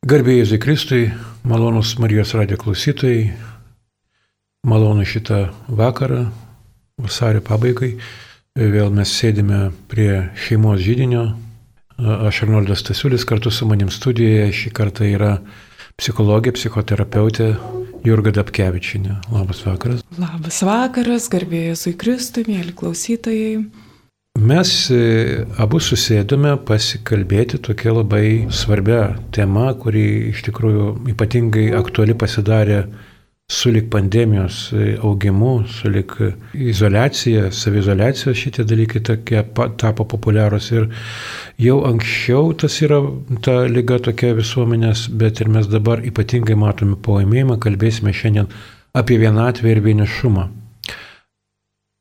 Garbėjai Jėzui Kristui, malonus Marijos radijo klausytojai, malonu šitą vakarą, vasario pabaigai. Vėl mes sėdime prie šeimos žydinio. Aš Arnoldas Tasiulis kartu su manim studijoje. Šį kartą yra psichologė, psichoterapeutė Jurga Dapkevičinė. Labas vakaras. Labas vakaras, garbėjai Jėzui Kristui, mėly klausytojai. Mes e, abu susėdome pasikalbėti tokia labai svarbia tema, kuri iš tikrųjų ypatingai aktuali pasidarė sulik pandemijos e, augimu, sulik izolacija, savizolacija, šitie dalykai tokie tapo populiarūs ir jau anksčiau tas yra ta lyga tokia visuomenės, bet ir mes dabar ypatingai matome paėmėjimą, kalbėsime šiandien apie vienatvę ir vienišumą.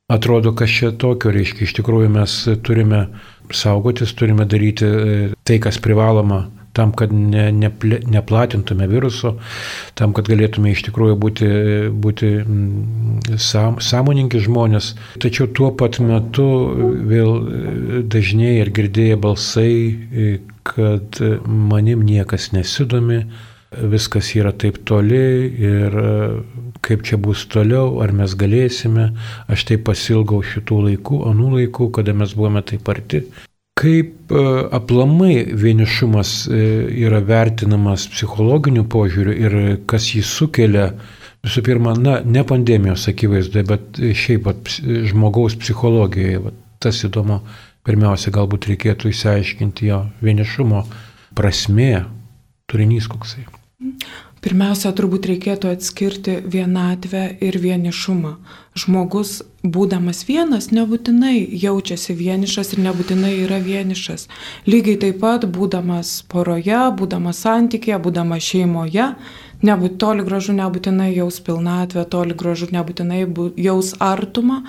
Atrodo, kas čia tokio reiškia. Iš tikrųjų mes turime saugotis, turime daryti e, tai, kas privaloma tam, kad ne, ne, neplatintume viruso, tam, kad galėtume iš tikrųjų būti, būti mm, sam, sąmoningi žmonės. Tačiau tuo pat metu vėl dažnėja ir girdėja balsai, e, kad manim niekas nesidomi, viskas yra taip toli ir kaip čia bus toliau, ar mes galėsime, aš taip pasilgau šitų laikų, anų laikų, kada mes buvome taip arti. Kaip e, aplamai vienišumas e, yra vertinamas psichologiniu požiūriu ir kas jį sukelia, visų pirma, na, ne pandemijos akivaizdoje, bet šiaip pat žmogaus psichologijoje. Va, tas įdomu, pirmiausia, galbūt reikėtų įsiaiškinti jo vienišumo prasmė, turinys koksai. Pirmiausia, turbūt reikėtų atskirti vienatvę ir vienišumą. Žmogus, būdamas vienas, nebūtinai jaučiasi vienišas ir nebūtinai yra vienišas. Lygiai taip pat, būdamas poroje, būdamas santykėje, būdamas šeimoje, nebūt toli gražu nebūtinai jaus pilnatvę, toli gražu nebūtinai jaus artumą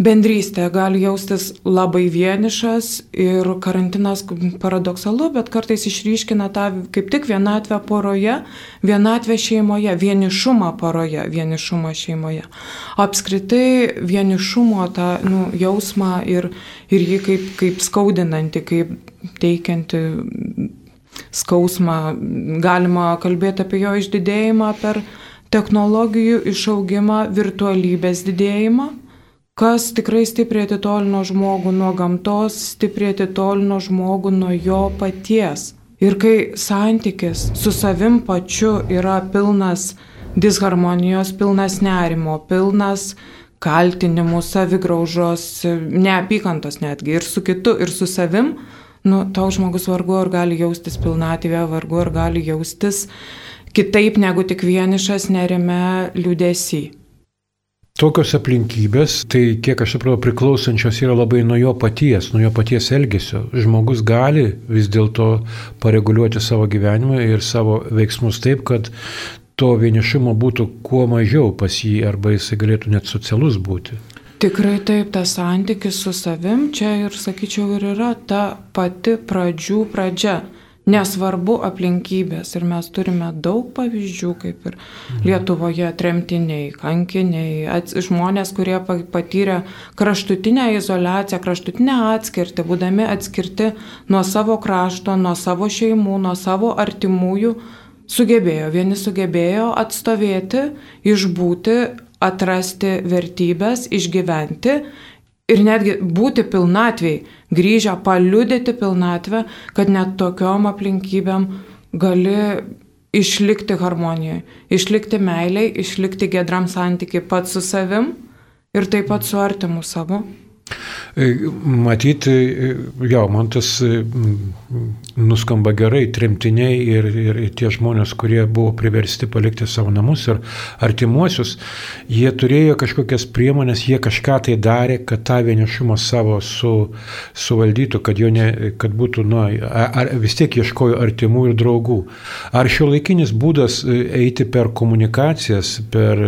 bendrystė, gali jaustis labai vienišas ir karantinas paradoksalu, bet kartais išryškina tą kaip tik vienatvę poroje, vienatvę šeimoje, vienišumą poroje, vienišumą šeimoje. Apskritai vienišumo tą nu, jausmą ir, ir jį kaip, kaip skaudinanti, kaip teikianti skausmą, galima kalbėti apie jo išdidėjimą per technologijų išaugimą, virtualybės didėjimą kas tikrai stipriai atitolino žmogų nuo gamtos, stipriai atitolino žmogų nuo jo paties. Ir kai santykis su savim pačiu yra pilnas disharmonijos, pilnas nerimo, pilnas kaltinimų, savigraužos, neapykantos netgi ir su kitu, ir su savim, nu, toks žmogus vargu ar gali jaustis pilnatvėje, vargu ar gali jaustis kitaip negu tik vienišas nerime liūdėsi. Tokios aplinkybės, tai kiek aš supratau, priklausančios yra labai nuo jo paties, nuo jo paties elgesio. Žmogus gali vis dėlto pareguliuoti savo gyvenimą ir savo veiksmus taip, kad to vienišumo būtų kuo mažiau pas jį arba jisai galėtų net socialus būti. Tikrai taip, tas santykis su savim čia ir, sakyčiau, ir yra ta pati pradžių pradžia. Nesvarbu aplinkybės. Ir mes turime daug pavyzdžių, kaip ir Lietuvoje tremtiniai, kankiniai, ats, žmonės, kurie patyrė kraštutinę izolaciją, kraštutinę atskirtį, būdami atskirti nuo savo krašto, nuo savo šeimų, nuo savo artimųjų, sugebėjo, vieni sugebėjo atstovėti, išbūti, atrasti vertybės, išgyventi ir netgi būti pilnatviai, grįžę paliudyti pilnatvę, kad net tokiom aplinkybėm gali išlikti harmonijoje, išlikti meiliai, išlikti gedram santykiai pats su savim ir taip pat su artimu savo. E, matyti, e, jo, man tas e, nuskamba gerai, tremtiniai ir, ir, tie žmonės, kurie buvo priversti palikti savo namus ir artimuosius, jie turėjo kažkokias priemonės, jie kažką tai darė, kad tą vienišumą savo su, suvaldytų, kad, ne, kad būtų, na, ar, vis tiek ieškojo artimų ir draugų. Ar šio laikinis būdas eiti per komunikacijas, per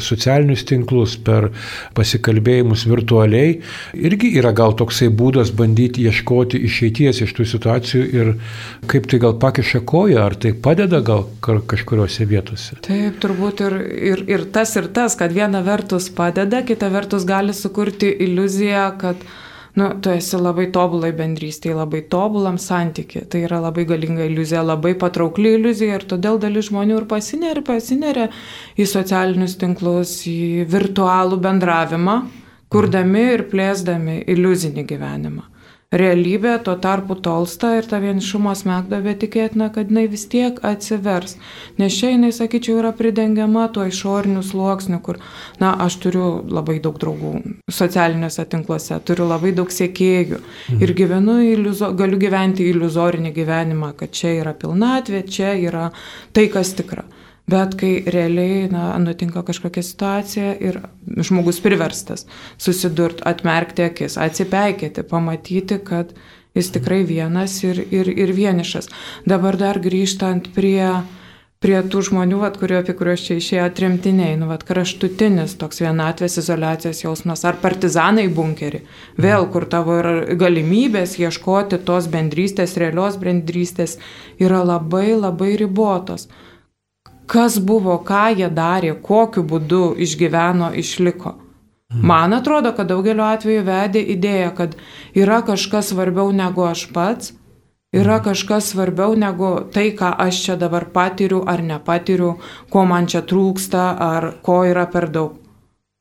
socialinius tinklus, per pasikalbėjimus virtualiai, irgi yra gal toksai būdas bandyti ieškoti išeities iš tų situacijų ir kaip tai gal pakiša koją, ar tai padeda gal kažkuriuose vietose. Taip, turbūt ir, ir, ir tas, ir tas, kad viena vertus padeda, kita vertus gali sukurti iliuziją, kad nu, tu esi labai tobulai bendrystėje, labai tobulam santyki. Tai yra labai galinga iliuzija, labai patraukli iliuzija ir todėl dalis žmonių ir pasineria, pasineria į socialinius tinklus, į virtualų bendravimą, kurdami ir plėsdami iliuzinį gyvenimą realybė tuo tarpu tolsta ir ta vienišumo smegdavė tikėtina, kad jinai vis tiek atsivers. Nes čia jinai, sakyčiau, yra pridengiama tuo išoriniu sluoksniu, kur, na, aš turiu labai daug draugų socialiniuose tinkluose, turiu labai daug sėkėjų mhm. ir gyvenu, iliuzo, galiu gyventi iliuzorinį gyvenimą, kad čia yra pilnatvė, čia yra tai, kas tikra. Bet kai realiai na, nutinka kažkokia situacija ir žmogus priverstas susidurti, atmerkti akis, atsipeikėti, pamatyti, kad jis tikrai vienas ir, ir, ir vienišas. Dabar dar grįžtant prie, prie tų žmonių, vat, kurio, apie kuriuos čia išėjo trimtiniai, nu, vat, kraštutinis toks vienatvės izolacijos jausmas, ar partizanai bunkerį, vėl, kur tavo yra galimybės ieškoti tos bendrystės, realios bendrystės, yra labai labai ribotos kas buvo, ką jie darė, kokiu būdu išgyveno, išliko. Man atrodo, kad daugeliu atveju vedė idėja, kad yra kažkas svarbiau negu aš pats, yra kažkas svarbiau negu tai, ką aš čia dabar patiriu ar nepatiriu, ko man čia trūksta ar ko yra per daug.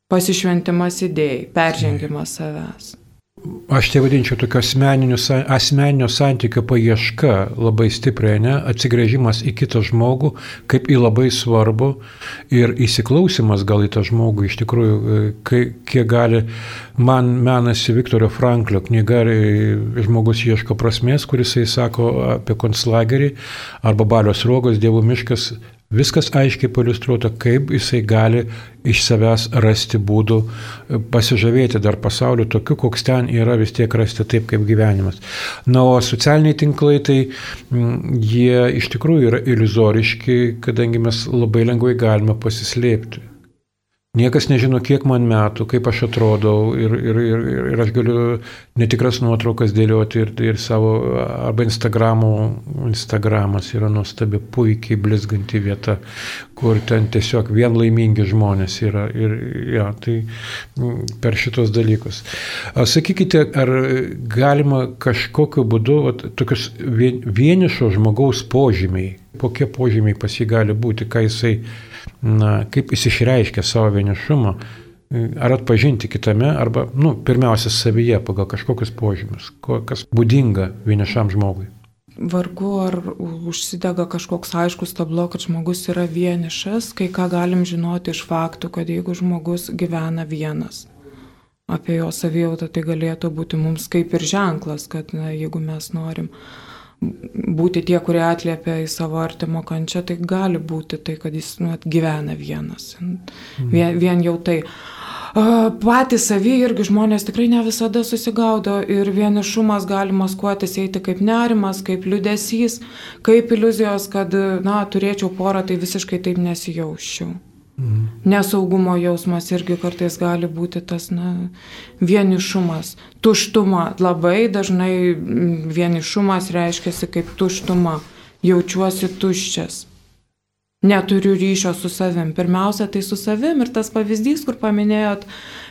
Pasišventimas idėjai, peržengimas savęs. Aš tai vadinčiau tokio asmeninio, asmeninio santykio paieška labai stipriai, ne? atsigrėžimas į kitą žmogų kaip į labai svarbu ir įsiklausimas gal į tą žmogų iš tikrųjų, e, kiek gali, man menasi Viktoro Franklio knyga Žmogus ieško prasmės, kuris jisai sako apie konclagerį arba Balios rogos, Dievo miškas, Viskas aiškiai paliustruota, kaip jisai gali iš savęs rasti būdų e, pasižavėti dar pasauliu tokiu, koks ten yra, vis tiek rasti taip kaip gyvenimas. Na, o socialiniai tinklai, tai mm, jie iš tikrųjų yra iliuzoriški, kadangi mes labai lengvai galime pasislėpti. Niekas nežino, kiek man metų, kaip aš atrodau ir, ir, ir, ir aš galiu netikras nuotraukas dėlioti ir, ir savo, arba Instagramų, Instagramas yra nuostabi, puikiai blizganti vieta, kur ten tiesiog vien laimingi žmonės yra ir ja, tai per šitos dalykus. Sakykite, ar galima kažkokiu būdu, vat, tokius vienišo žmogaus požymiai, kokie požymiai pas jį gali būti, ką jisai na, kaip jis išreiškia savo vienišumą, ar atpažinti kitame, arba, nu, pirmiausia, savyje pagal kažkokius požymius, kas būdinga vienišam žmogui. Vargu ar užsidega kažkoks aiškus tablo, kad žmogus yra vienišas, kai ką galim žinoti iš faktų, kad jeigu žmogus gyvena vienas, apie jo savijautą tai galėtų būti mums kaip ir ženklas, kad na, jeigu mes norim būti tie, kurie atliepia į savo artimo kančią, tai gali būti tai, kad jis nu, gyvena vienas. Vien, vien jau tai. Patys savy irgi žmonės tikrai ne visada susigaudo ir vienišumas gali maskuotis eiti kaip nerimas, kaip liudesys, kaip iliuzijos, kad, na, turėčiau porą, tai visiškai taip nesijauščiau. Mhm. Nesaugumo jausmas irgi kartais gali būti tas na, vienišumas, tuštuma. Labai dažnai vienišumas reiškia kaip tuštuma. Jaučiuosi tuščias. Neturiu ryšio su savim. Pirmiausia, tai su savim ir tas pavyzdys, kur paminėjot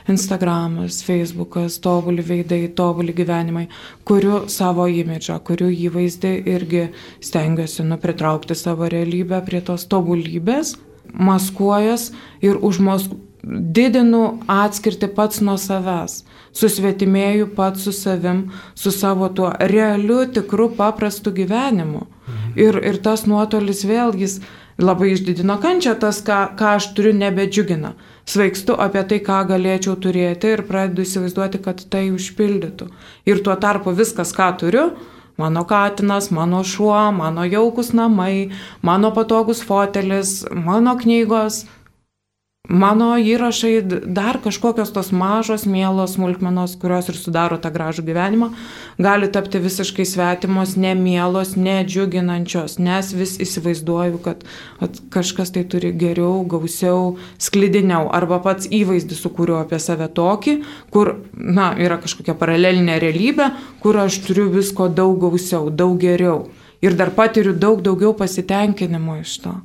Instagramas, Facebookas, tobuli veidai, tobuli gyvenimai, kuriu savo imidžą, kuriu įvaizdį irgi stengiuosi nupritraukti savo realybę prie tos tobulybės maskuojas ir užmos didinu atskirti pats nuo savęs, susvetimėju pats su savim, su savo tuo realiu, tikru, paprastu gyvenimu. Mhm. Ir, ir tas nuotolis vėl jis labai išdidino kančią, tas, ką, ką aš turiu, nebedžiugina. Svaigstu apie tai, ką galėčiau turėti ir pradedu įsivaizduoti, kad tai užpildytų. Ir tuo tarpu viskas, ką turiu, Mano katinas, mano šuo, mano jaukus namai, mano patogus fotelis, mano knygos, mano įrašai, dar kažkokios tos mažos, mielos smulkmenos, kurios ir sudaro tą gražų gyvenimą, gali tapti visiškai svetimos, nemielos, nedžiuginančios, nes vis įsivaizduoju, kad at, kažkas tai turi geriau, gausiau, sklidiniau, arba pats įvaizdį sukūriau apie save tokį, kur, na, yra kažkokia paralelinė realybė, kur aš turiu visko daug gausiau, daug geriau. Ir dar patiriu daug daugiau pasitenkinimo iš to.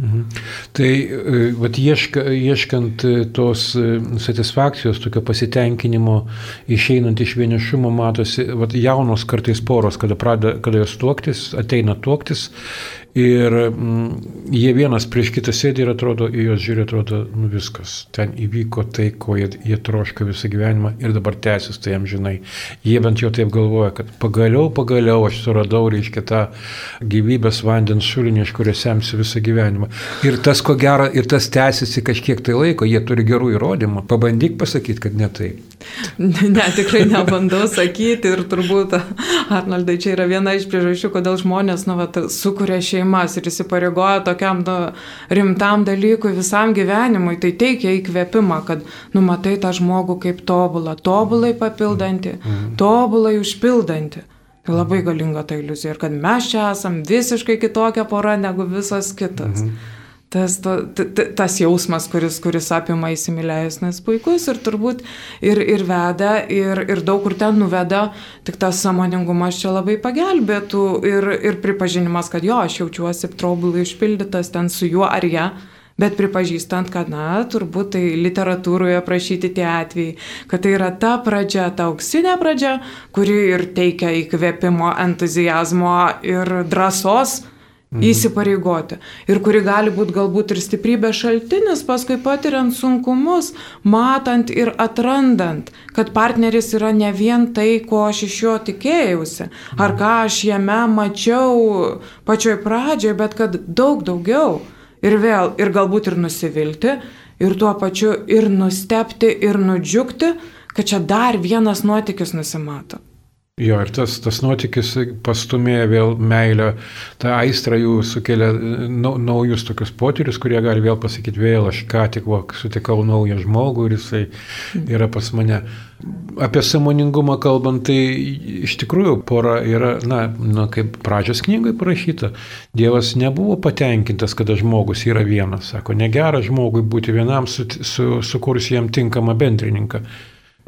Mhm. Tai e, vat, ieška, ieškant e, tos e, satisfakcijos, tokio pasitenkinimo, išeinant iš vienišumo, matosi vat, jaunos kartais poros, kada, pradeda, kada jos tuoktis, ateina tuoktis Ir mm, jie vienas prieš kitą sėdi ir atrodo, į juos žiūri, atrodo, nu viskas. Ten įvyko tai, ko jie, jie troška visą gyvenimą ir dabar tęsis tai jam žinai. Jie bent jau taip galvoja, kad pagaliau, pagaliau aš suradau, reiškia, tą gyvybės vandens šulinį, iš kurio semsi visą gyvenimą. Ir tas, ko gero, ir tas tęsiasi kažkiek tai laiko, jie turi gerų įrodymų. Pabandyk pasakyti, kad ne taip. Ne, tikrai nebandau sakyti ir turbūt, Arnoldai, čia yra viena iš priežasčių, kodėl žmonės, nu, va, sukuria šeimas ir įsipareigoja tokiam nu, rimtam dalykui visam gyvenimui, tai teikia įkvėpimą, kad numatai tą žmogų kaip tobulą, tobulai papildantį, mhm. tobulai užpildantį. Tai labai galinga ta iliuzija ir kad mes čia esam visiškai kitokia pora negu visas kitas. Mhm tas, to, tas jausmas, kuris, kuris apima įsimylėjus, nes puikus ir turbūt ir, ir veda, ir, ir daug kur ten nuveda, tik tas samoningumas čia labai pagelbėtų ir, ir pripažinimas, kad jo, aš jaučiuosi trobulai išpildytas ten su juo ar ją. Bet pripažįstant, kad, na, turbūt tai literatūroje aprašyti tie atvejai, kad tai yra ta pradžia, ta auksinė pradžia, kuri ir teikia įkvėpimo, entuzijazmo ir drąsos Mhm. Įsipareigoti. Ir kuri gali būti galbūt ir stiprybės šaltinis, paskui patiriant sunkumus, matant ir atrandant, kad partneris yra ne vien tai, ko aš iš jo tikėjausi, ar ką aš jame mačiau pačioj pradžioje, bet kad daug daugiau. Ir vėl, ir galbūt ir nusivilti, ir tuo pačiu ir nustepti, ir nudžiugti, kad čia dar vienas nuotykis nusimato. Jo, ir tas, tas nuotykis pastumėja vėl meilę, tą aistrą jų sukelia na, naujus tokius potyrius, kurie gali vėl pasakyti, vėl aš ką tik va, sutikau naują žmogų ir jisai yra pas mane. Apie samoningumą kalbant, tai iš tikrųjų pora yra, na, na kaip pradžios knygai parašyta, Dievas nebuvo patenkintas, kada žmogus yra vienas. Sako, negera žmogui būti vienam, su, su, sukurs jam tinkamą bendrininką.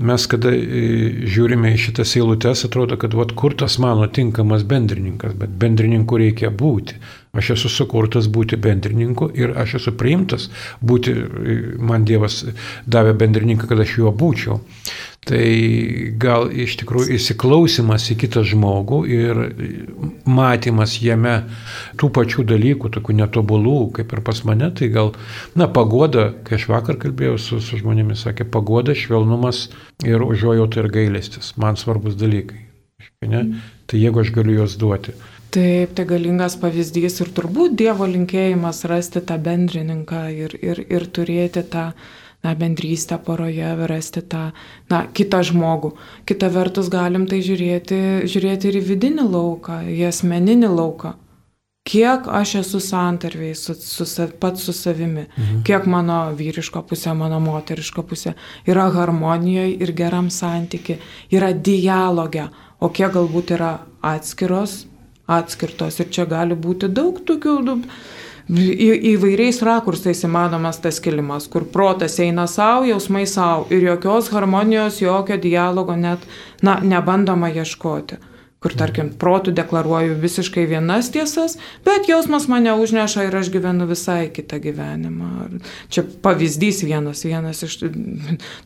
Mes, kada e, žiūrime į šitas eilutes, atrodo, kad vat, kur tas mano tinkamas bendrininkas, bet bendrininku reikia būti. Aš esu sukurtas būti bendrininku ir aš esu priimtas būti, man Dievas davė bendrininką, kad aš juo būčiau. Tai gal iš tikrųjų įsiklausimas į kitą žmogų ir matymas jame tų pačių dalykų, tokių netobulų, kaip ir pas mane, tai gal, na, pagoda, kai aš vakar kalbėjau su, su žmonėmis, sakė, pagoda, švelnumas ir užuojauta ir gailestis, man svarbus dalykai. Ne? Tai jeigu aš galiu juos duoti. Taip, tai galingas pavyzdys ir turbūt Dievo linkėjimas rasti tą bendrininką ir, ir, ir turėti tą na, bendrystę poroje, rasti tą, na, kitą žmogų. Kita vertus galim tai žiūrėti, žiūrėti ir į vidinį lauką, į asmeninį lauką. Kiek aš esu santarviai su, su, pats su savimi, mhm. kiek mano vyriška pusė, mano moteriška pusė yra harmonijoje ir geram santyki, yra dialoge, o kiek galbūt yra atskiros, atskirtos. Ir čia gali būti daug tokių, daug, į, įvairiais rakursais įmanomas tas kilimas, kur protas eina savo, jausmai savo ir jokios harmonijos, jokio dialogo net, na, nebandoma ieškoti. Kur, tarkim, protų deklaruoju visiškai vienas tiesas, bet jausmas mane užneša ir aš gyvenu visai kitą gyvenimą. Čia pavyzdys vienas, vienas iš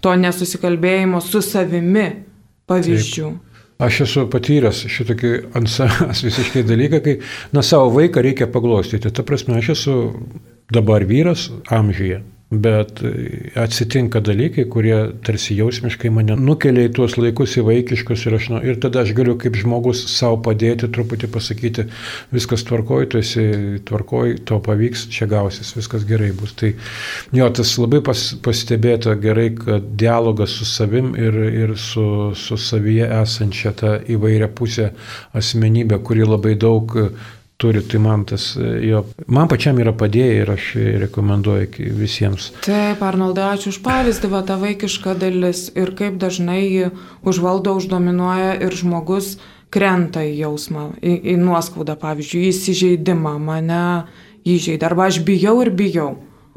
to nesusikalbėjimo su savimi pavyzdžių. Taip. Aš esu patyręs šitokį ant savęs visiškai dalyką, kai, na, savo vaiką reikia paglostyti. Ta prasme, aš esu dabar vyras amžiuje. Bet atsitinka dalykai, kurie tarsi jausmiškai mane nukelia į tuos laikus į vaikiškus ir, aš, nu, ir tada aš galiu kaip žmogus savo padėti, truputį pasakyti, viskas tvarkoj, tu esi tvarkoj, to pavyks, čia gausis, viskas gerai bus. Tai jo, tas labai pas, pastebėta gerai, kad dialogas su savim ir, ir su, su savyje esančia ta įvairia pusė asmenybė, kuri labai daug turi, tai man tas jo, man pačiam yra padėję ir aš rekomenduoju visiems. Taip, Arnoldai, ačiū už pavyzdį, va ta vaikiška dalis ir kaip dažnai jį užvaldo, uždominuoja ir žmogus krenta į jausmą, į, į nuoskaudą, pavyzdžiui, į įsižeidimą, mane įžeidė, arba aš bijau ir bijau.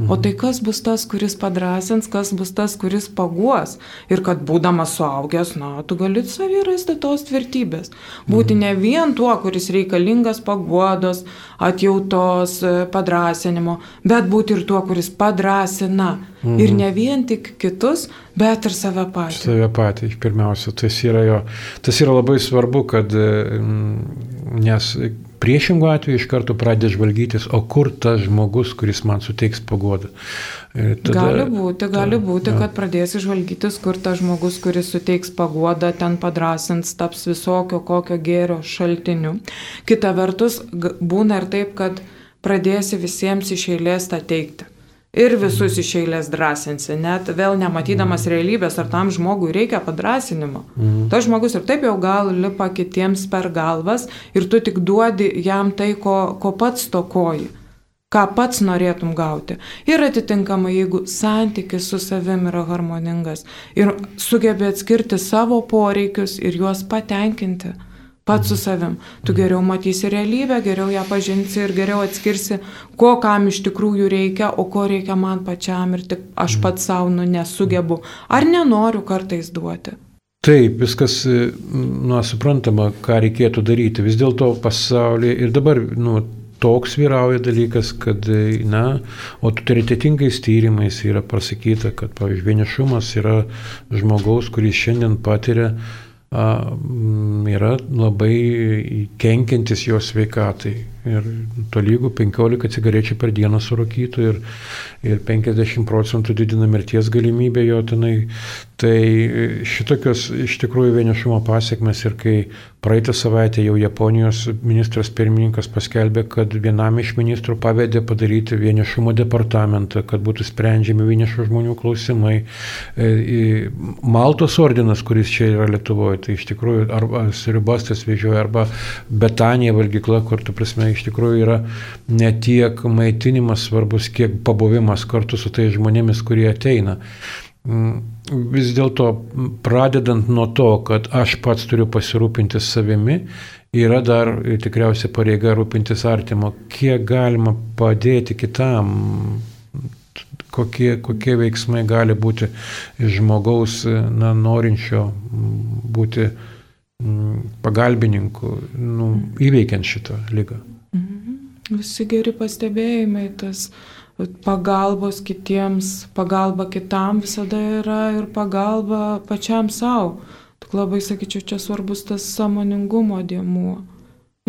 O tai kas bus tas, kuris padrasins, kas bus tas, kuris paguos. Ir kad būdamas suaugęs, na, tu gali savį rasti tos tvirtybės. Būti ne vien tuo, kuris reikalingas paguodos, atjautos, e, padrasinimo, bet būti ir tuo, kuris padrasina. Mhm. Ir ne vien tik kitus, bet ir save patį. Save patį, pirmiausia. Tas yra, jo, tas yra labai svarbu, kad e, nes Priešingų atveju iš karto pradė žvalgytis, o kur tas žmogus, kuris man suteiks pagodą. Tada, gali būti, gali būti, kad pradėsi žvalgytis, kur tas žmogus, kuris suteiks pagodą, ten padrasins, taps visokio kokio gėrio šaltiniu. Kita vertus, būna ir taip, kad pradėsi visiems iš eilės tą teikti ir visus iš eilės drąsinsi, net vėl nematydamas realybės, ar tam žmogui reikia padrasinimo. Mhm. Tas žmogus ir taip jau gal lipa kitiems per galvas ir tu tik duodi jam tai, ko, ko pats tokoji ką pats norėtum gauti. Ir atitinkamai, jeigu santykis su savim yra harmoningas ir sugebi atskirti savo poreikius ir juos patenkinti, pats su savim. Tu geriau matysi realybę, geriau ją pažinsi ir geriau atskirsi, ko kam iš tikrųjų reikia, o ko reikia man pačiam ir tik aš pats savo nu, nesugebu ar nenoriu kartais duoti. Taip, viskas, nu, suprantama, ką reikėtų daryti. Vis dėlto pasaulyje ir dabar, nu, toks vyrauja dalykas, kad, na, o autoritetingais tyrimais yra pasakyta, kad, pavyzdžiui, vienišumas yra žmogaus, kuris šiandien patiria yra labai kenkiantis jo sveikatai. Ir tolygų 15 cigarečių per dieną surūkytų ir, ir 50 procentų didina mirties galimybę jo tenai. Tai šitokios iš tikrųjų vienišumo pasiekmes ir kai praeitą savaitę jau Japonijos ministras pirmininkas paskelbė, kad vienam iš ministrų pavedė padaryti vienišumo departamentą, kad būtų sprendžiami vienišų žmonių klausimai. E, Maltos ordinas, kuris čia yra Lietuvoje, tai iš tikrųjų arba Siribastas vežioja, arba Betanija valgykla, kur tu prasme iš tikrųjų yra ne tiek maitinimas svarbus, kiek pabuvimas kartu su tais žmonėmis, kurie ateina. Mm, vis dėlto, pradedant nuo to, kad aš pats turiu pasirūpinti savimi, yra dar tikriausiai pareiga rūpintis artimo, kiek galima padėti kitam, kokie, kokie veiksmai gali būti žmogaus na, norinčio būti mm, pagalbininku, nu, įveikiant šitą lygą. Visi geri pastebėjimai, tas pagalbos kitiems, pagalba kitam visada yra ir pagalba pačiam savo. Tik labai sakyčiau, čia svarbus tas samoningumo dėmuo.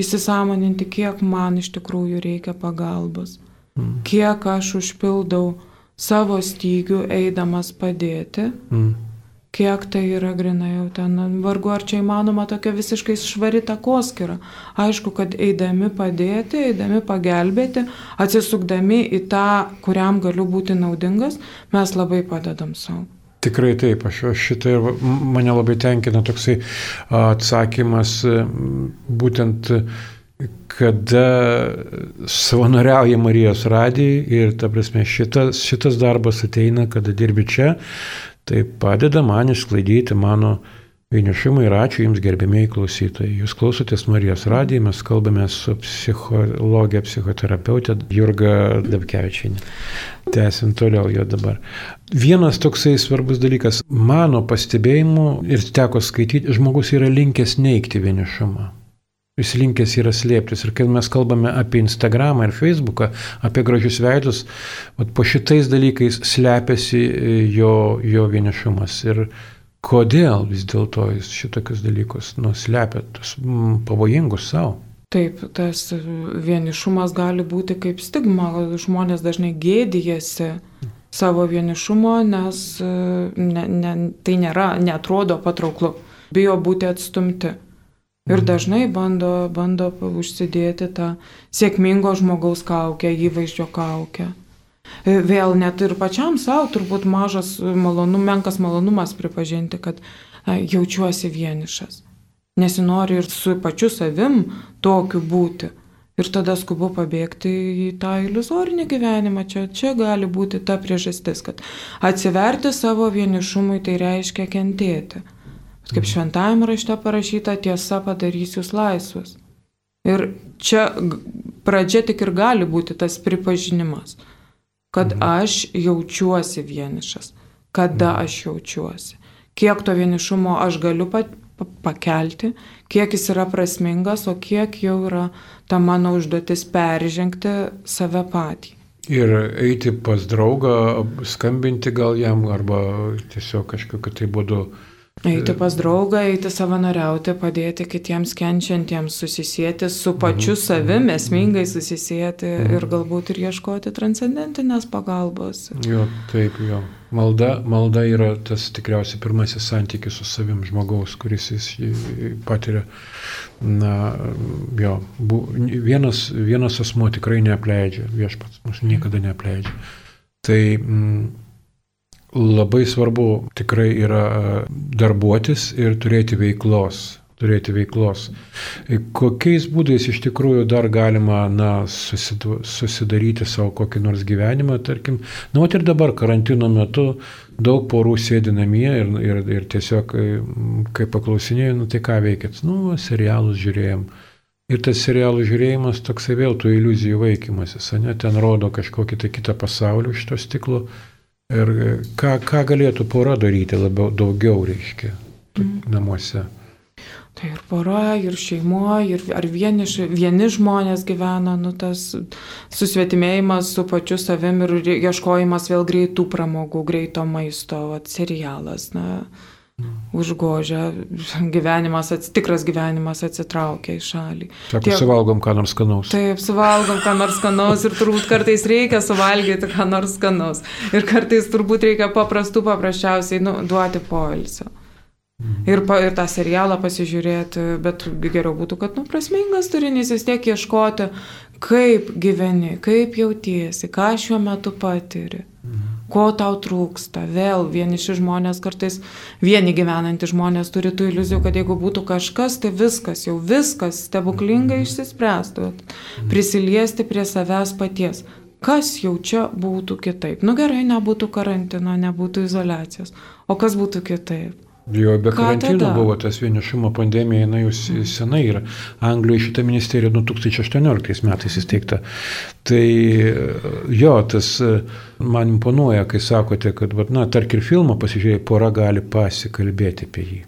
Įsisamoninti, kiek man iš tikrųjų reikia pagalbos. Mm. Kiek aš užpildau savo stygių eidamas padėti. Mm kiek tai yra grinai jau ten, vargu ar čia įmanoma tokia visiškai švari takoskira. Aišku, kad eidami padėti, eidami pagelbėti, atsisukdami į tą, kuriam galiu būti naudingas, mes labai padedam savo. Tikrai taip, aš, šitą ir mane labai tenkina toksai atsakymas būtent kada savanoriauja Marijos radijai ir, ta prasme, šitas, šitas darbas ateina, kada dirbi čia, Tai padeda man išsklaidyti mano vienišumą ir ačiū Jums gerbėmiai klausytojai. Jūs klausotės Marijos radiją, mes kalbame su psichologė, psichoterapeutė Jurga Dabkevičianė. Tęsim toliau jo dabar. Vienas toksai svarbus dalykas, mano pastebėjimu ir teko skaityti, žmogus yra linkęs neikti vienišumą jis linkęs yra slėptis. Ir kai mes kalbame apie Instagramą ir Facebooką, apie gražius veidus, po šitais dalykais slepiasi e, jo, jo vienišumas. Ir kodėl vis dėlto jis šitokius dalykus nuslepia, tos mm, pavojingus savo. Taip, tas vienišumas gali būti kaip stigma, žmonės dažnai gėdijasi savo vienišumo, nes e, ne, ne, tai nėra, netrodo patrauklu, bijo būti atstumti. Ir dažnai bando, bando užsidėti tą sėkmingo žmogaus kaukę, įvaizdžio kaukę. E, vėl net ir pačiam savo turbūt mažas malonum, menkas malonumas pripažinti, kad a, jaučiuosi vienišas. Nesinori ir su pačiu savim tokiu būti. Ir tada skubu pabėgti į tą iliuzorinį gyvenimą. Čia, čia gali būti ta priežastis, kad atsiverti savo vienišumui tai reiškia kentėti. Kaip šventajame rašte parašyta, tiesa padarys jūs laisvus. Ir čia pradžia tik ir gali būti tas pripažinimas. kad mhm. aš jaučiuosi vienišas. Kada mhm. aš jaučiuosi. Kiek to vienišumo aš galiu pat, pakelti, kiek jis yra prasmingas, o kiek jau yra ta mano užduotis peržengti save patį. Ir eiti pas draugą, skambinti gal jam, arba tiesiog kažkokiu tai būdu Eiti pas draugą, eiti savanoriauti, padėti kitiems kenčiantiems, susisėti su pačiu mhm. savimi, esmingai susisėti mhm. ir galbūt ir ieškoti transcendentinės pagalbos. Jo, taip, jo. Malda, malda yra tas tikriausiai pirmasis santykis su savim žmogaus, kuris jis patiria. Na, jo, bu, vienas, vienas asmo tikrai neapleidžia, viešpats mūsų niekada neapleidžia. Tai mm, labai svarbu tikrai yra e, darbuotis ir turėti veiklos. Turėti veiklos. E, kokiais būdais iš tikrųjų dar galima na, susidaryti savo kokį nors gyvenimą, tarkim, na, ir dabar karantino metu daug porų sėdi namie ir, ir, ir tiesiog, e, kai paklausinėjau, nu tai ką veikėt, nu, serialus žiūrėjom. Ir tas serialų žiūrėjimas toksai vėl tų iliuzijų vaikymasis, ne, ten rodo kažkokį tai kitą pasaulį iš to stiklo Ir ką, ką galėtų pora daryti labiau, daugiau, reiškia, mm. namuose. Tai ir pora, ir šeimo, ir ar vieni, vieni žmonės gyvena, nu tas susvetimėjimas su pačiu savim ir ieškojimas vėl greitų pramogų, greito maisto, vat, serialas. Na, užgožia, gyvenimas, tikras gyvenimas atsitraukia į šalį. Sako, Tiek, suvalgom ką nors skanaus. Taip, suvalgom ką nors skanaus ir turbūt kartais reikia suvalgyti ką nors skanaus. Ir kartais turbūt reikia paprastų, paprasčiausiai nu, duoti poilsio. Mhm. Ir, pa, ir tą serialą pasižiūrėti, bet geriau būtų, kad nu, prasmingas turinys vis tiek ieškoti, kaip gyveni, kaip jautiesi, ką šiuo metu patiri. Mhm ko tau trūksta. Vėl vieniši žmonės kartais, vieni gyvenantys žmonės turi tų iliuzijų, kad jeigu būtų kažkas, tai viskas, jau viskas stebuklingai išsispręstų. Prisiliesti prie savęs paties. Kas jau čia būtų kitaip? Nu gerai, nebūtų karantino, nebūtų izolacijos. O kas būtų kitaip? Jo, be karantino buvo tas vienišumo pandemija, jinai jau senai yra. Anglijoje šita ministerija 2018 metais įsteigta. Tai jo, tas man imponuoja, kai sakote, kad, na, tarkim, filmą pasižiūrėjai, pora gali pasikalbėti apie jį.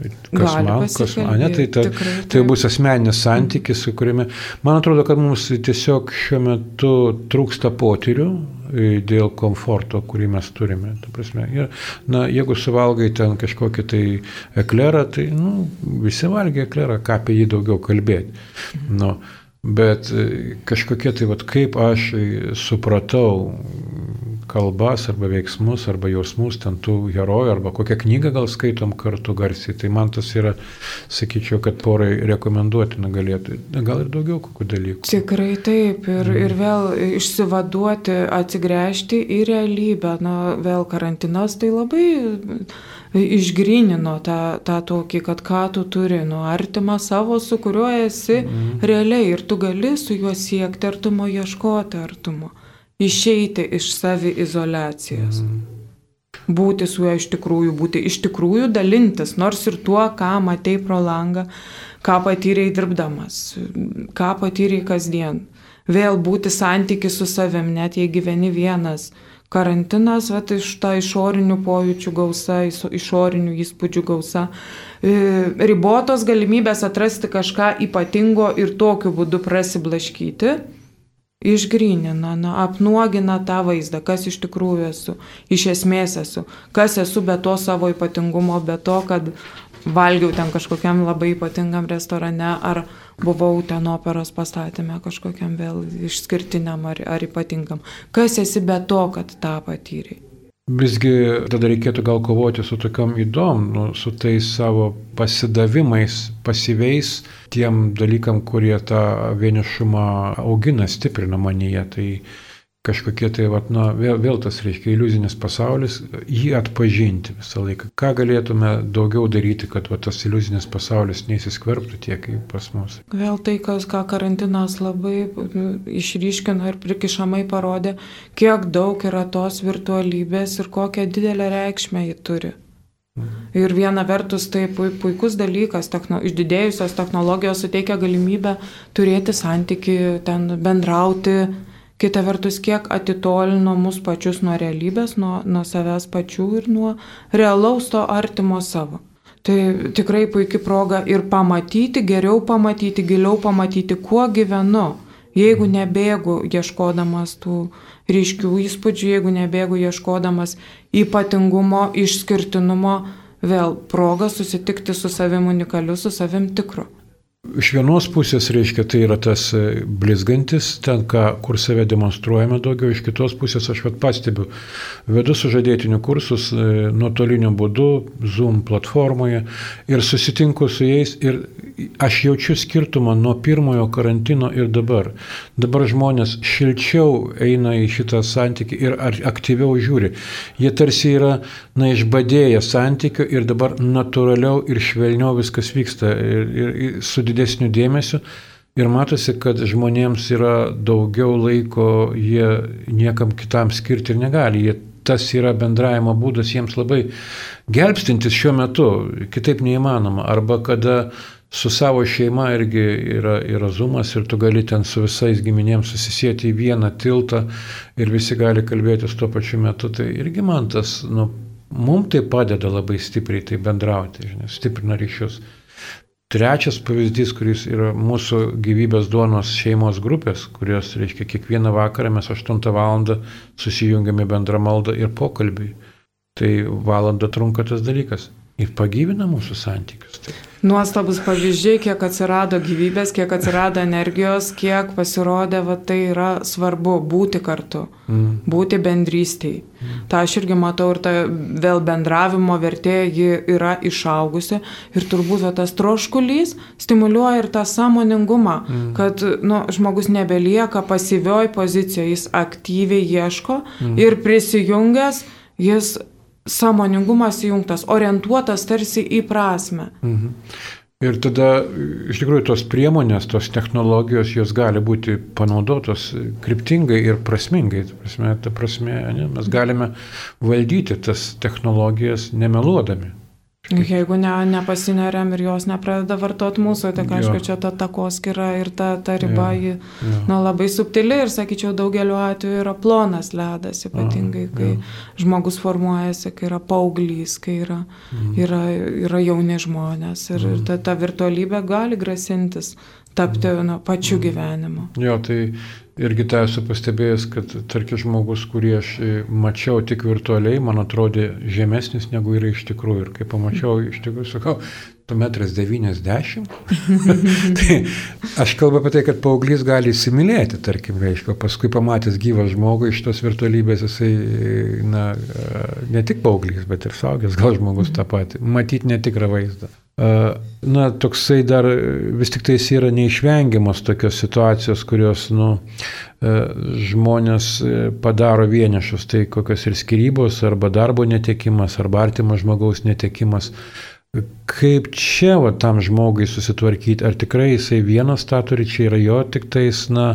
Kas Gali man, kas man, ne, tai, ta, tikrai, tai bus asmeninis santykis, su kuriame, man atrodo, kad mums tiesiog šiuo metu trūksta potyrių, dėl komforto, kurį mes turime. Ir, na, jeigu suvalgai ten kažkokį tai eklerą, tai nu, visi valgia eklerą, ką apie jį daugiau kalbėti. Nu, bet e, kažkokie tai, vat, kaip aš supratau kalbas arba veiksmus arba jausmus ten tų herojų arba kokią knygą gal skaitom kartu garsiai, tai man tas yra, sakyčiau, kad porai rekomenduotina galėtų, gal ir daugiau kokių dalykų. Tikrai taip, ir, mm. ir vėl išsivaduoti, atsigręžti į realybę, na vėl karantinas tai labai išgrinino tą, tą tokį, kad ką tu turi, nu artimą savo, su kuriuo esi mm. realiai ir tu gali su juo siekti artumo, ieškoti artumo išeiti iš savi izolacijos. Mm. Būti su juo iš tikrųjų, būti iš tikrųjų dalintis, nors ir tuo, ką matei pro langą, ką patyrei dirbdamas, ką patyrei kasdien. Vėl būti santyki su savim, net jei gyveni vienas. Karantinas, va, iš ta išorinių pojūčių gausa, išorinių įspūdžių gausa, e, ribotos galimybės atrasti kažką ypatingo ir tokiu būdu prasiblaškyti Išgrynina, na, apnuogina tą vaizdą, kas iš tikrųjų esu, iš esmės esu, kas esu be to savo ypatingumo, be to, kad valgiau ten kažkokiam labai ypatingam restorane, ar buvau ten operos pastatymę kažkokiam vėl išskirtiniam ar, ar ypatingam. Kas esi be to, kad tą patyrei? Visgi tada reikėtų gal kovoti su tokiam įdom, nu, su tais savo pasidavimais, pasyviais tiem dalykam, kurie tą vienišumą augina, stiprina manyje. Tai kažkokie tai, vat, na, vėl, vėl tas reiškia iliuzinis pasaulis, jį atpažinti visą laiką. Ką galėtume daugiau daryti, kad vat, tas iliuzinis pasaulis neįsiskverbtų tiek kaip pas mus. Vėl tai, kas, ką karantinas labai išryškino ir prikišamai parodė, kiek daug yra tos virtualybės ir kokią didelę reikšmę ji turi. Ir viena vertus tai puikus dalykas, techno, išdidėjusios technologijos suteikia galimybę turėti santyki, ten bendrauti, kita vertus, kiek atitolino mus pačius nuo realybės, nuo, nuo savęs pačių ir nuo realaus to artimo savo. Tai tikrai puikia proga ir pamatyti, geriau pamatyti, giliau pamatyti, kuo gyvenu. Jeigu nebėgu ieškodamas tų ryškių įspūdžių, jeigu nebėgu ieškodamas ypatingumo, išskirtinumo, vėl proga susitikti su savim unikaliu, su savim tikru. Iš vienos pusės, reiškia, tai yra tas e, blizgantis, ten, ką, kur save demonstruojame daugiau, iš kitos pusės aš vat pastebiu, vedu sužadėtinių kursus e, nuotoliniu būdu, Zoom platformoje ir susitinku su jais ir aš jaučiu skirtumą nuo pirmojo karantino ir dabar. Dabar žmonės šilčiau eina į šitą santykį ir aktyviau žiūri. Jie tarsi yra, na, išbadėję santykių ir dabar natūraliau ir švelniau viskas vyksta. Ir, ir, ir didesniu dėmesiu. Ir matosi, kad žmonėms yra daugiau laiko, jie niekam kitam skirti ir negali. Jie, tas yra bendravimo būdas jiems labai gelbstintis šiuo metu, kitaip neįmanoma. Arba kada su savo šeima irgi yra, yra zumas ir tu gali ten su visais giminėms susisėti į vieną tiltą ir visi gali kalbėtis tuo pačiu metu. Tai irgi man tas, nu, mums tai padeda labai stipriai tai bendrauti, žinai, stiprina ryšius. Trečias pavyzdys, kuris yra mūsų gyvybės duonos šeimos grupės, kurios, reiškia, kiekvieną vakarą mes 8 val. susijungiame bendrą maldą ir pokalbį. Tai valanda trunka tas dalykas ir pagyvina mūsų santykius. Tai. Nuostabus pavyzdžiai, kiek atsirado gyvybės, kiek atsirado energijos, kiek pasirodė, va tai yra svarbu būti kartu, mm. būti bendrystiai. Ta aš irgi matau ir ta vėl bendravimo vertė, ji yra išaugusi ir turbūt tas troškulys stimuliuoja ir tą samoningumą, mm. kad nu, žmogus nebelieka pasyvioj pozicijoje, jis aktyviai ieško mm. ir prisijungęs jis samoningumas įjungtas, orientuotas tarsi į prasme. Mhm. Ir tada iš tikrųjų tos priemonės, tos technologijos, jos gali būti panaudotos kryptingai ir prasmingai. Ta prasme, ta prasme ne, mes galime valdyti tas technologijas nemeluodami. Jeigu ne, nepasineriam ir jos nepradeda vartoti mūsų, tai aišku, čia ta takoskira ir ta, ta riba, jo, ji jo. Na, labai subtili ir, sakyčiau, daugeliu atveju yra plonas ledas, ypatingai, kai jo. žmogus formuojasi, kai yra paauglys, kai yra, mm. yra, yra jauni žmonės ir, mm. ir ta, ta virtualybė gali grasintis tapti na, pačiu mm. gyvenimu. Jo, tai irgi tą esu pastebėjęs, kad tarkim žmogus, kurį aš mačiau tik virtualiai, man atrodė žemesnis negu yra iš tikrųjų. Ir kai pamačiau, iš tikrųjų sakau, tu metras 90. tai aš kalbu apie tai, kad paauglys gali įsimylėti, tarkim, reiškia, paskui pamatęs gyvą žmogų iš tos virtualybės, jisai, na, ne tik paauglys, bet ir saugęs, gal žmogus tą patį, matyti netikrą vaizdą. Na, toksai dar vis tik tais yra neišvengiamos tokios situacijos, kurios, nu, žmonės padaro vienišus, tai kokios ir skirybos, arba darbo netekimas, arba artimo žmogaus netekimas. Kaip čia va, tam žmogui susitvarkyti, ar tikrai jisai vienas tą turi, čia yra jo tik tais, na,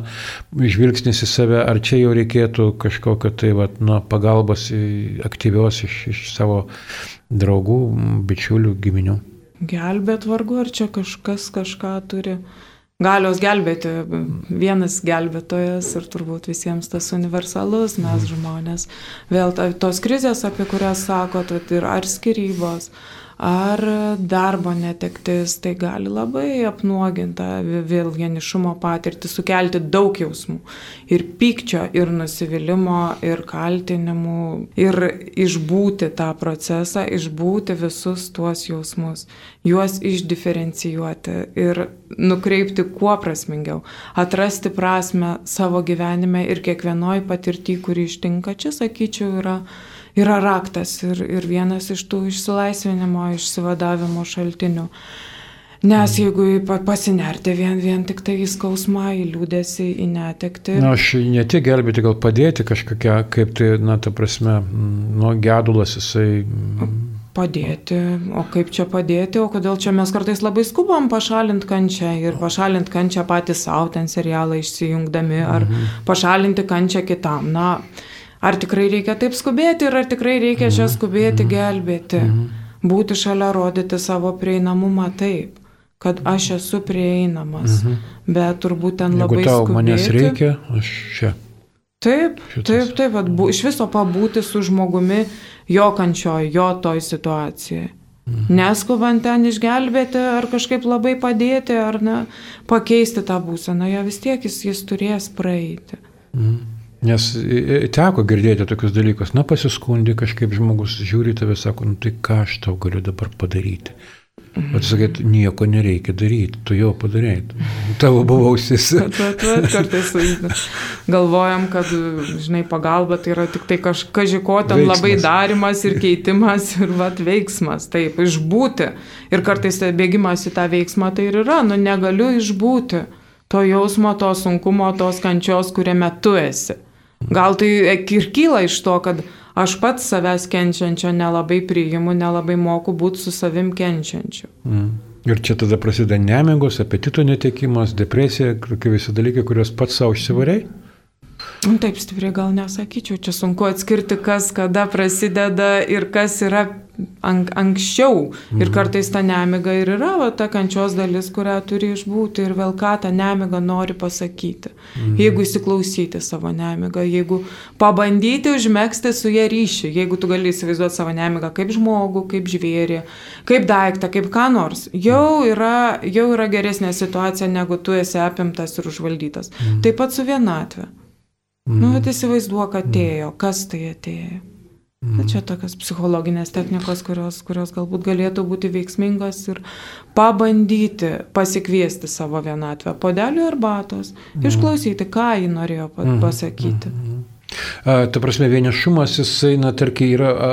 žvilgsnis į save, ar čia jau reikėtų kažkokio tai, va, na, pagalbos aktyvios iš, iš savo draugų, bičiulių, giminių gelbėt vargu, ar čia kažkas kažką turi galios gelbėti. Vienas gelbėtojas ir turbūt visiems tas universalus mes žmonės. Vėl tos krizės, apie kurias sakot, ir ar skirybos, ar darbo netektis, tai gali labai apnuogintą vėl vienišumo patirtį, sukelti daug jausmų. Ir pykčio, ir nusivylimų, ir kaltinimų, ir išbūti tą procesą, išbūti visus tuos jausmus, juos išdiferencijuoti ir nukreipti kuo prasmingiau, atrasti prasme savo gyvenime ir kiekvienoj patirtį, kuri ištinka, čia sakyčiau, yra yra raktas ir, ir vienas iš tų išsilaisvinimo, išsivadavimo šaltinių. Nes jeigu pasinerti vien, vien tik tai į skausmą, į liūdėsi, į netekti. Na, aš ne tiek gelbėti, gal padėti kažkokia, kaip tai, na, ta prasme, nu, gedulas jisai. Padėti, o kaip čia padėti, o kodėl čia mes kartais labai skubam pašalinti kančią ir pašalinti kančią patys savo ten serialą išsijungdami, ar mhm. pašalinti kančią kitam. Na, ar tikrai reikia taip skubėti ir ar tikrai reikia čia mhm. skubėti, mhm. gelbėti. Mhm. Būti šalia, rodyti savo prieinamumą taip, kad aš esu prieinamas. Bet turbūt ten labai Jeigu tau skubėti. manęs reikia, aš čia. Taip, šitas. taip, taip, vat, bu, iš viso pabūti su žmogumi jo kančioj, jo toj situacijai. Mhm. Neskubant ten išgelbėti ar kažkaip labai padėti ar ne, pakeisti tą būseną, jo vis tiek jis, jis turės praeiti. Mhm. Nes teko girdėti tokius dalykus, na pasiskundi kažkaip žmogus, žiūri tave, sako, nu tai ką aš tau galiu dabar padaryti. O tu sakai, nieko nereikia daryti, tu jau padarėjai. Tavo buvo ausis. Kartais galvojam, kad, žinai, pagalba tai yra tik tai kažko ten labai darimas ir keitimas ir vat veiksmas. Taip, išbūti. Ir kartais tai bėgimas į tą veiksmą tai ir yra, nu negaliu išbūti to jausmo, to sunkumo, tos kančios, kuriame tu esi. Gal tai ir kyla iš to, kad aš pats savęs kenčiančio nelabai priimu, nelabai moku būti su savim kenčiančiu. Mm. Ir čia tada prasideda nemigos, apetito netekimas, depresija, kokie visi dalykai, kuriuos pats savo išsivarėjai. Nu, taip stipriai gal nesakyčiau, čia sunku atskirti, kas kada prasideda ir kas yra ank anksčiau. Mhm. Ir kartais ta nemiga ir yra va, ta kančios dalis, kurią turi išbūti ir vėl ką ta nemiga nori pasakyti. Mhm. Jeigu įsiklausyti savo nemigą, jeigu pabandyti užmėgsti su ją ryšį, jeigu tu gali įsivaizduoti savo nemigą kaip žmogų, kaip žvėrį, kaip daiktą, kaip ką nors, jau yra, jau yra geresnė situacija, negu tu esi apimtas ir užvaldytas. Mhm. Taip pat su vienatve. Mm. Nu, bet įsivaizduok, atėjo, mm. kas tai atėjo. Mm. Bet čia tokios psichologinės technikos, kurios, kurios galbūt galėtų būti veiksmingos ir pabandyti pasikviesti savo vienatvę. Podelių arbatos, mm. išklausyti, ką ji norėjo mm. pasakyti. Mm. A, ta prasme, vienišumas, jisai, na, tarkim, yra a,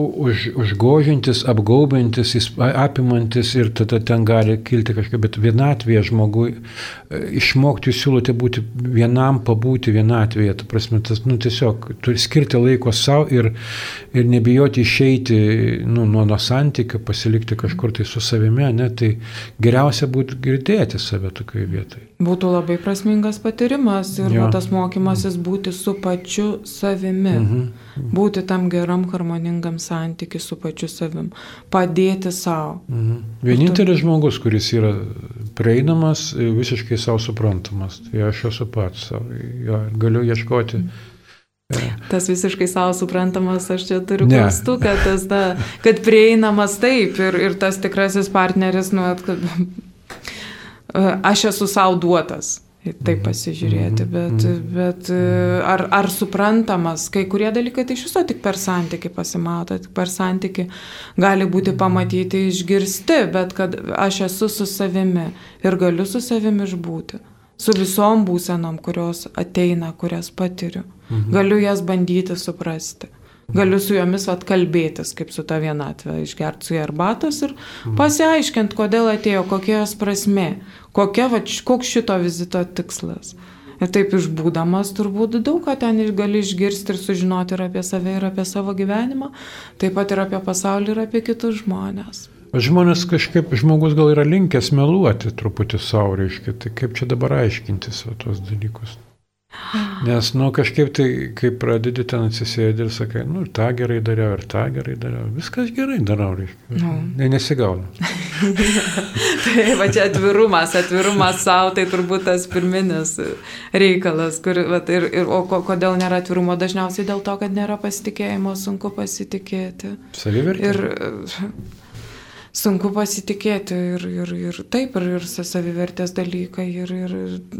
už, užgožintis, apgaubintis, apimantis ir tada ten gali kilti kažkokia, bet vienatvėje žmogui e, išmokti siūlote būti vienam, pabūti vienatvėje, ta prasme, tas, nu, tiesiog turi skirti laiko savo ir, ir nebijoti išeiti nu, nuo, nuo santykių, pasilikti kažkur tai su savimi, ne, tai geriausia būtų girdėti save tokioje vietoje. Būtų labai prasmingas patyrimas ir va, tas mokymasis būti su pačiu savimi, mhm. būti tam geram harmoningam santykiu su pačiu savim, padėti savo. Mhm. Vienintelis tu... žmogus, kuris yra prieinamas, visiškai savo suprantamas, tai aš esu pats jo, galiu ieškoti. Mhm. Tas visiškai savo suprantamas, aš čia turiu klaustuką, tas, ta, kad prieinamas taip ir, ir tas tikrasis partneris, nu, kad aš esu savo duotas taip mhm. pasižiūrėti, mhm. bet, mhm. bet ar, ar suprantamas, kai kurie dalykai tai iš viso tik per santyki pasimato, tik per santyki gali būti pamatyti, išgirsti, bet kad aš esu su savimi ir galiu su savimi išbūti, su visom būsenom, kurios ateina, kurias patiriu, galiu jas bandyti suprasti. Galiu su jomis atkalbėtis, kaip su ta vienatvė, išgerti su ją arbatos ir pasiaiškinti, kodėl atėjo, kokia jos prasme, kokia, va, koks šito vizito tikslas. Ir taip išbūdamas turbūt daug ką ten gali išgirsti ir sužinoti ir apie save, ir apie savo gyvenimą, taip pat ir apie pasaulį, ir apie kitus žmonės. Žmonės kažkaip, žmogus gal yra linkęs meluoti truputį savo, reiškia, tai kaip čia dabar aiškintis tos dalykus. Nes, nu, kažkaip tai, kai pradedi ten atsisėdti ir sakai, nu, tą gerai dariau, ir tą gerai dariau, viskas gerai darau, reiškia. Nu. Ne, nesigauna. tai va čia atvirumas, atvirumas savo, tai turbūt tas pirminis reikalas, kur, va, ir, ir, o kodėl nėra atvirumo, dažniausiai dėl to, kad nėra pasitikėjimo, sunku pasitikėti. Savivertė. Ir sunku pasitikėti ir, ir, ir taip, ir, ir savivertės dalykai. Ir, ir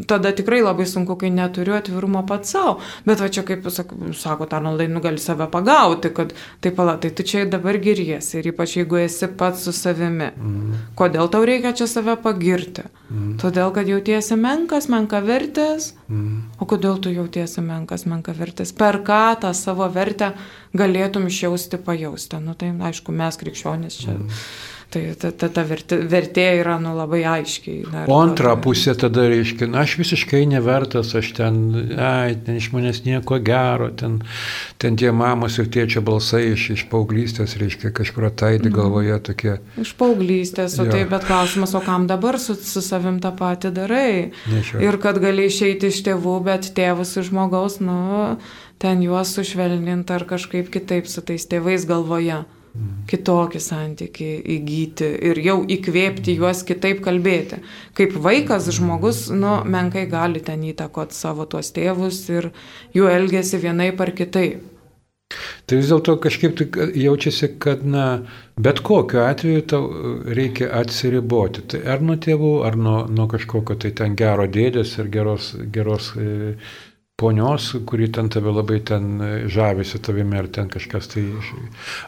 tada tikrai labai sunku, kai neturiu atvirumo pats savo. Bet va čia, kaip sako Tarnaldai, nu gali save pagauti, kad taip pala, tai tu čia dabar giriesi. Ir ypač jeigu esi pats su savimi. Mm. Kodėl tau reikia čia save pagirti? Mm. Todėl, kad jautiesi menkas, menka vertės. Mm. O kodėl tu jautiesi menkas, menka vertės? Per ką tą savo vertę galėtum išjausti, pajausti? Nu tai aišku, mes krikščionys čia. Mm Tai ta, ta, ta vertė, vertė yra nu, labai aiškiai. Na, o antra pusė tada reiškia, na, aš visiškai nevertas, aš ten, ai, ten iš manęs nieko gero, ten, ten tie mamos ir tėčio balsai iš, iš paauglystės, reiškia, kažkur ataidi mhm. galvoje tokie. Iš paauglystės, o tai bet klausimas, o kam dabar su, su savim tą patį darai? Nešio. Ir kad gali išeiti iš tėvų, bet tėvus iš žmogaus, nu, ten juos sušvelninti ar kažkaip kitaip su tais tėvais galvoje. kitokį santykį įgyti ir jau įkvėpti juos kitaip kalbėti. Kaip vaikas žmogus, nu, menkai gali ten įtakoti savo tuos tėvus ir jų elgesi vienaip ar kitaip. Tai vis dėlto kažkaip tai jaučiasi, kad na, bet kokiu atveju tau reikia atsiriboti. Tai ar nuo tėvų, ar nuo, nuo kažkokio tai ten gero dėdės ir geros, geros e, ponios, kuri ten tave labai ten žavisi tavimi, ar ten kažkas tai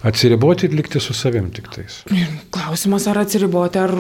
atsiriboti ir likti su savim tik tais. Klausimas, ar atsiriboti, ar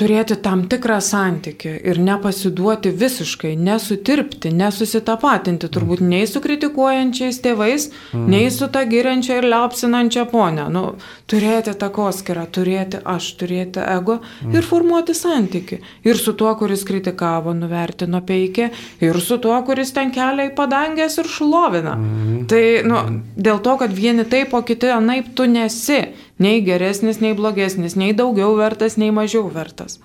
turėti tam tikrą santyki ir nepasiduoti visiškai, nesutirpti, nesusitapatinti, turbūt nei su kritikuojančiais tėvais, mm. nei su ta giriančia ir liapsinančia ponia. Nu, turėti takoskirą, turėti aš, turėti ego mm. ir formuoti santyki. Ir su tuo, kuris kritikavo, nuvertino peikė, ir su tuo, kuris ten kelia kelia į padangės ir šlovina. Mhm. Tai nu, dėl to, kad vieni taip, o kiti anaip tu nesi nei geresnis, nei blogesnis, nei daugiau vertas, nei mažiau vertas.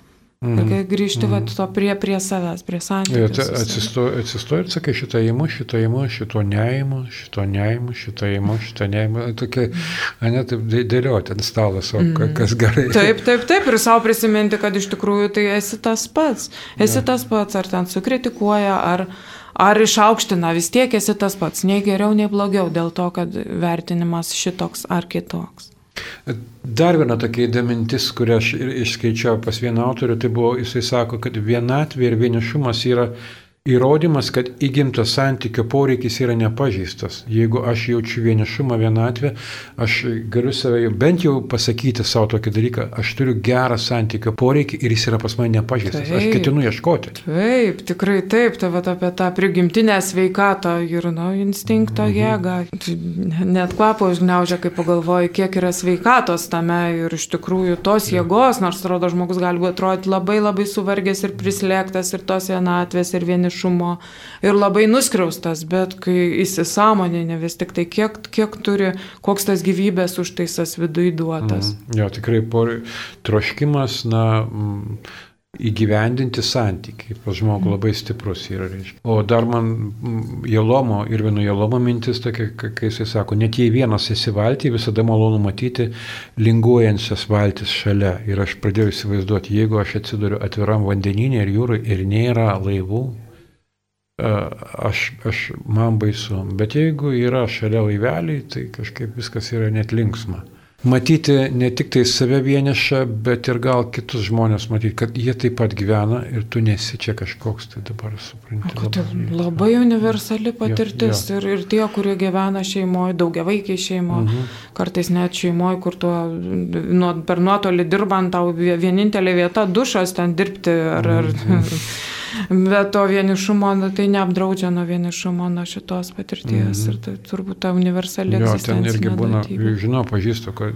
Mm. Ir kai grįžti mm. va, to prie, prie savęs, prie santykių. Atsistoji atsisto ir sakai, šitą įimu, šitą įimu, šito neįimu, šito neįimu, šitą įimu, šitą neįimu. Tokia, ne, taip dėlioti ant stalo savo, mm. kas gerai. Taip, taip, taip, ir savo prisiminti, kad iš tikrųjų tai esi tas pats. Esi ja. tas pats, ar ten sukritikuoja, ar ar išaukština, vis tiek esi tas pats, nei geriau, nei blogiau, dėl to, kad vertinimas šitoks ar kitoks. Dar viena tokia įdomintis, kurią aš išskaičiau pas vieną autorių, tai buvo, jisai sako, kad vienatvė ir vienišumas yra įrodymas, kad įgimtas santykio poreikis yra nepažįstas. Jeigu aš jaučiu vienišumą, vienatvę, aš galiu save bent jau pasakyti savo tokį dalyką, aš turiu gerą santykio poreikį ir jis yra pas mane nepažįstas. Taip, aš ketinu ieškoti. Taip, tikrai taip, tai va apie tą prigimtinę sveikatą ir nu, instinkto mhm. jėgą. Net kvapo užgneužia, kai pagalvoju, kiek yra sveikatos tame ir iš tikrųjų tos jėgos, nors atrodo žmogus gali atrodyti labai labai suvargęs ir prislėgtas ir tos vienatvės ir vienišumas vienišumo ir labai nuskriaustas, bet kai įsisamoninė vis tik tai, kiek, kiek turi, koks tas gyvybės užtaisas viduje duotas. Mm, jo, tikrai por, troškimas, na, mm, įgyvendinti santykiai pas žmogų labai stiprus yra. Reiškia. O dar man mm, Jelomo ir vieno Jelomo mintis tokia, kai jisai sako, net jei vienas esi valtį, visada malonu matyti linguojančias valtis šalia. Ir aš pradėjau įsivaizduoti, jeigu aš atsiduriu atviram vandeninė ir jūrai ir nėra laivų, aš, aš, man baisu. Bet jeigu yra šalia laiveliai, tai kažkaip viskas yra net linksma. Matyti ne tik tai save vienišą, bet ir gal kitus žmonės matyti, kad jie taip pat gyvena ir tu nesi čia kažkoks, tai dabar supranti. Labai, labai universali patirtis jo, jo. Ir, ir tie, kurie gyvena šeimoje, daugia vaikiai šeimoje, mhm. kartais net šeimoje, kur tu nuo, per nuotolį dirbant, tau vienintelė vieta dušas ten dirbti ar, mhm. ar Bet to vienišumo, nu, tai neapdraudžia nuo vienišumo, nuo šitos patirties. Mm -hmm. Ir tai turbūt ta universali jo, ten irgi būna, duotybė. žinau, pažįstu, kad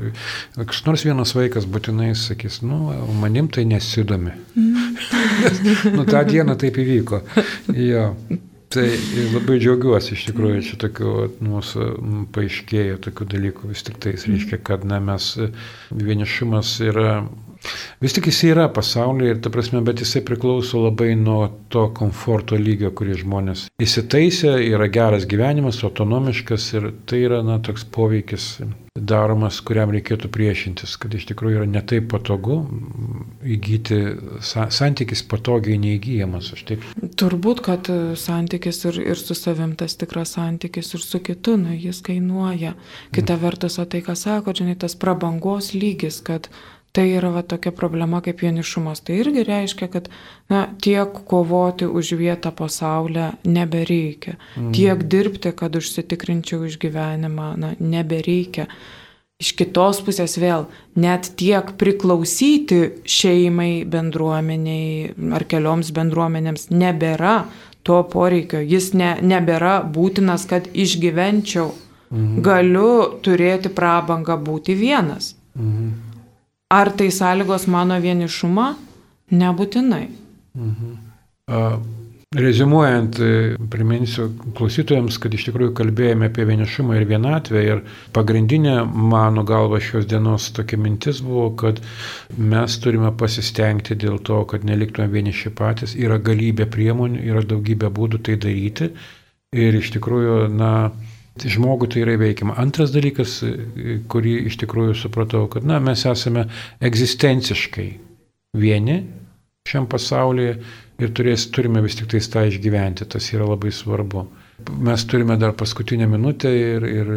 kažkas nors vienas vaikas būtinai sakys, nu, manim tai nesidomi. Mm -hmm. nu, tą dieną taip įvyko. Jo. Tai labai džiaugiuosi iš tikrųjų, čia tokių mūsų paaiškėjo tokių dalykų vis tik tais, reiškia, kad na, mes vienišumas yra Vis tik jis yra pasaulyje ir ta prasme, bet jisai priklauso labai nuo to komforto lygio, kurį žmonės įsitaisė, yra geras gyvenimas, autonomiškas ir tai yra na, toks poveikis daromas, kuriam reikėtų priešintis, kad iš tikrųjų yra netaip patogu įgyti, santykis patogiai neįgyjamas. Taip... Turbūt, kad santykis ir, ir su savim tas tikras santykis ir su kitu, nu, jis kainuoja. Kita vertus, o tai, ką sako, žinai, tas prabangos lygis, kad tai yra va, tokia problema kaip vienišumas. Tai irgi reiškia, kad na, tiek kovoti už vietą pasaulyje nebereikia, mm. tiek dirbti, kad užsitikrinčiau išgyvenimą, na, nebereikia. Iš kitos pusės vėl, net tiek priklausyti šeimai, bendruomeniai ar kelioms bendruomenėms nebėra to poreikio, jis ne, nebėra būtinas, kad išgyvenčiau. Mhm. Galiu turėti prabangą būti vienas. Mhm. Ar tai sąlygos mano vienišumą? Nebūtinai. Mhm. Uh, Rezumuojant, e, priminsiu klausytojams, kad iš tikrųjų kalbėjome apie vienišumą ir vienatvę ir pagrindinė mano galva šios dienos tokia mintis buvo, kad mes turime pasistengti dėl to, kad neliktume vieniši patys. Yra galybė priemonių, yra daugybė būdų tai daryti ir iš tikrųjų, na, Tai žmogui tai yra veikiama. Antras dalykas, kurį iš tikrųjų supratau, kad na, mes esame egzistenciškai vieni šiam pasaulyje ir turės, turime vis tik tai tą išgyventi, tas yra labai svarbu. Mes turime dar paskutinę minutę ir, ir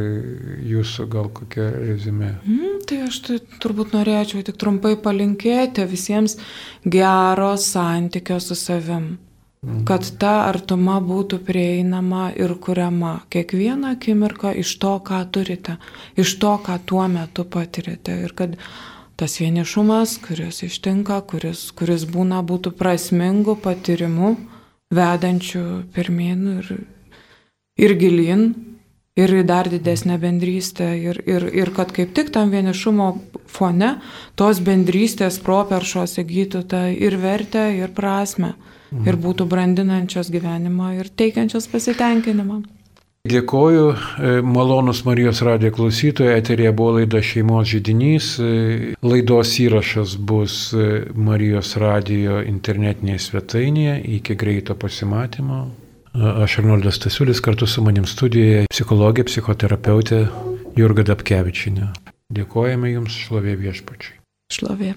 jūsų gal kokia rezime. Mm, tai aš tai turbūt norėčiau tik trumpai palinkėti visiems gero santykio su savim. Mm. Kad ta artuma būtų prieinama ir kuriama kiekvieną akimirką iš to, ką turite, iš to, ką tuo metu patirite. Ir kad tas vienišumas, kuris ištinka, kuris, kuris būna būtų prasmingų patyrimų, vedančių pirmin ir ir gilin, ir dar didesnę bendrystę. Ir, ir, ir kad kaip tik tam vienišumo fone tos bendrystės properšos įgytų tą ir vertę, ir prasme. Mhm. Ir būtų brandinančios gyvenimą ir teikiančios pasitenkinimą. Dėkoju, e, malonus Marijos radijo klausytojai, eterija buvo laida šeimos žydinys, e, laidos įrašas bus e, Marijos radijo internetinėje svetainėje, iki greito pasimatymo, Aš Arnoldas Stasiulis kartu su manim studijoje psichologė, psichoterapeutė Jurga Dabkevičinė. Dėkojame Jums, šlovė viešpačiai. Šlovė.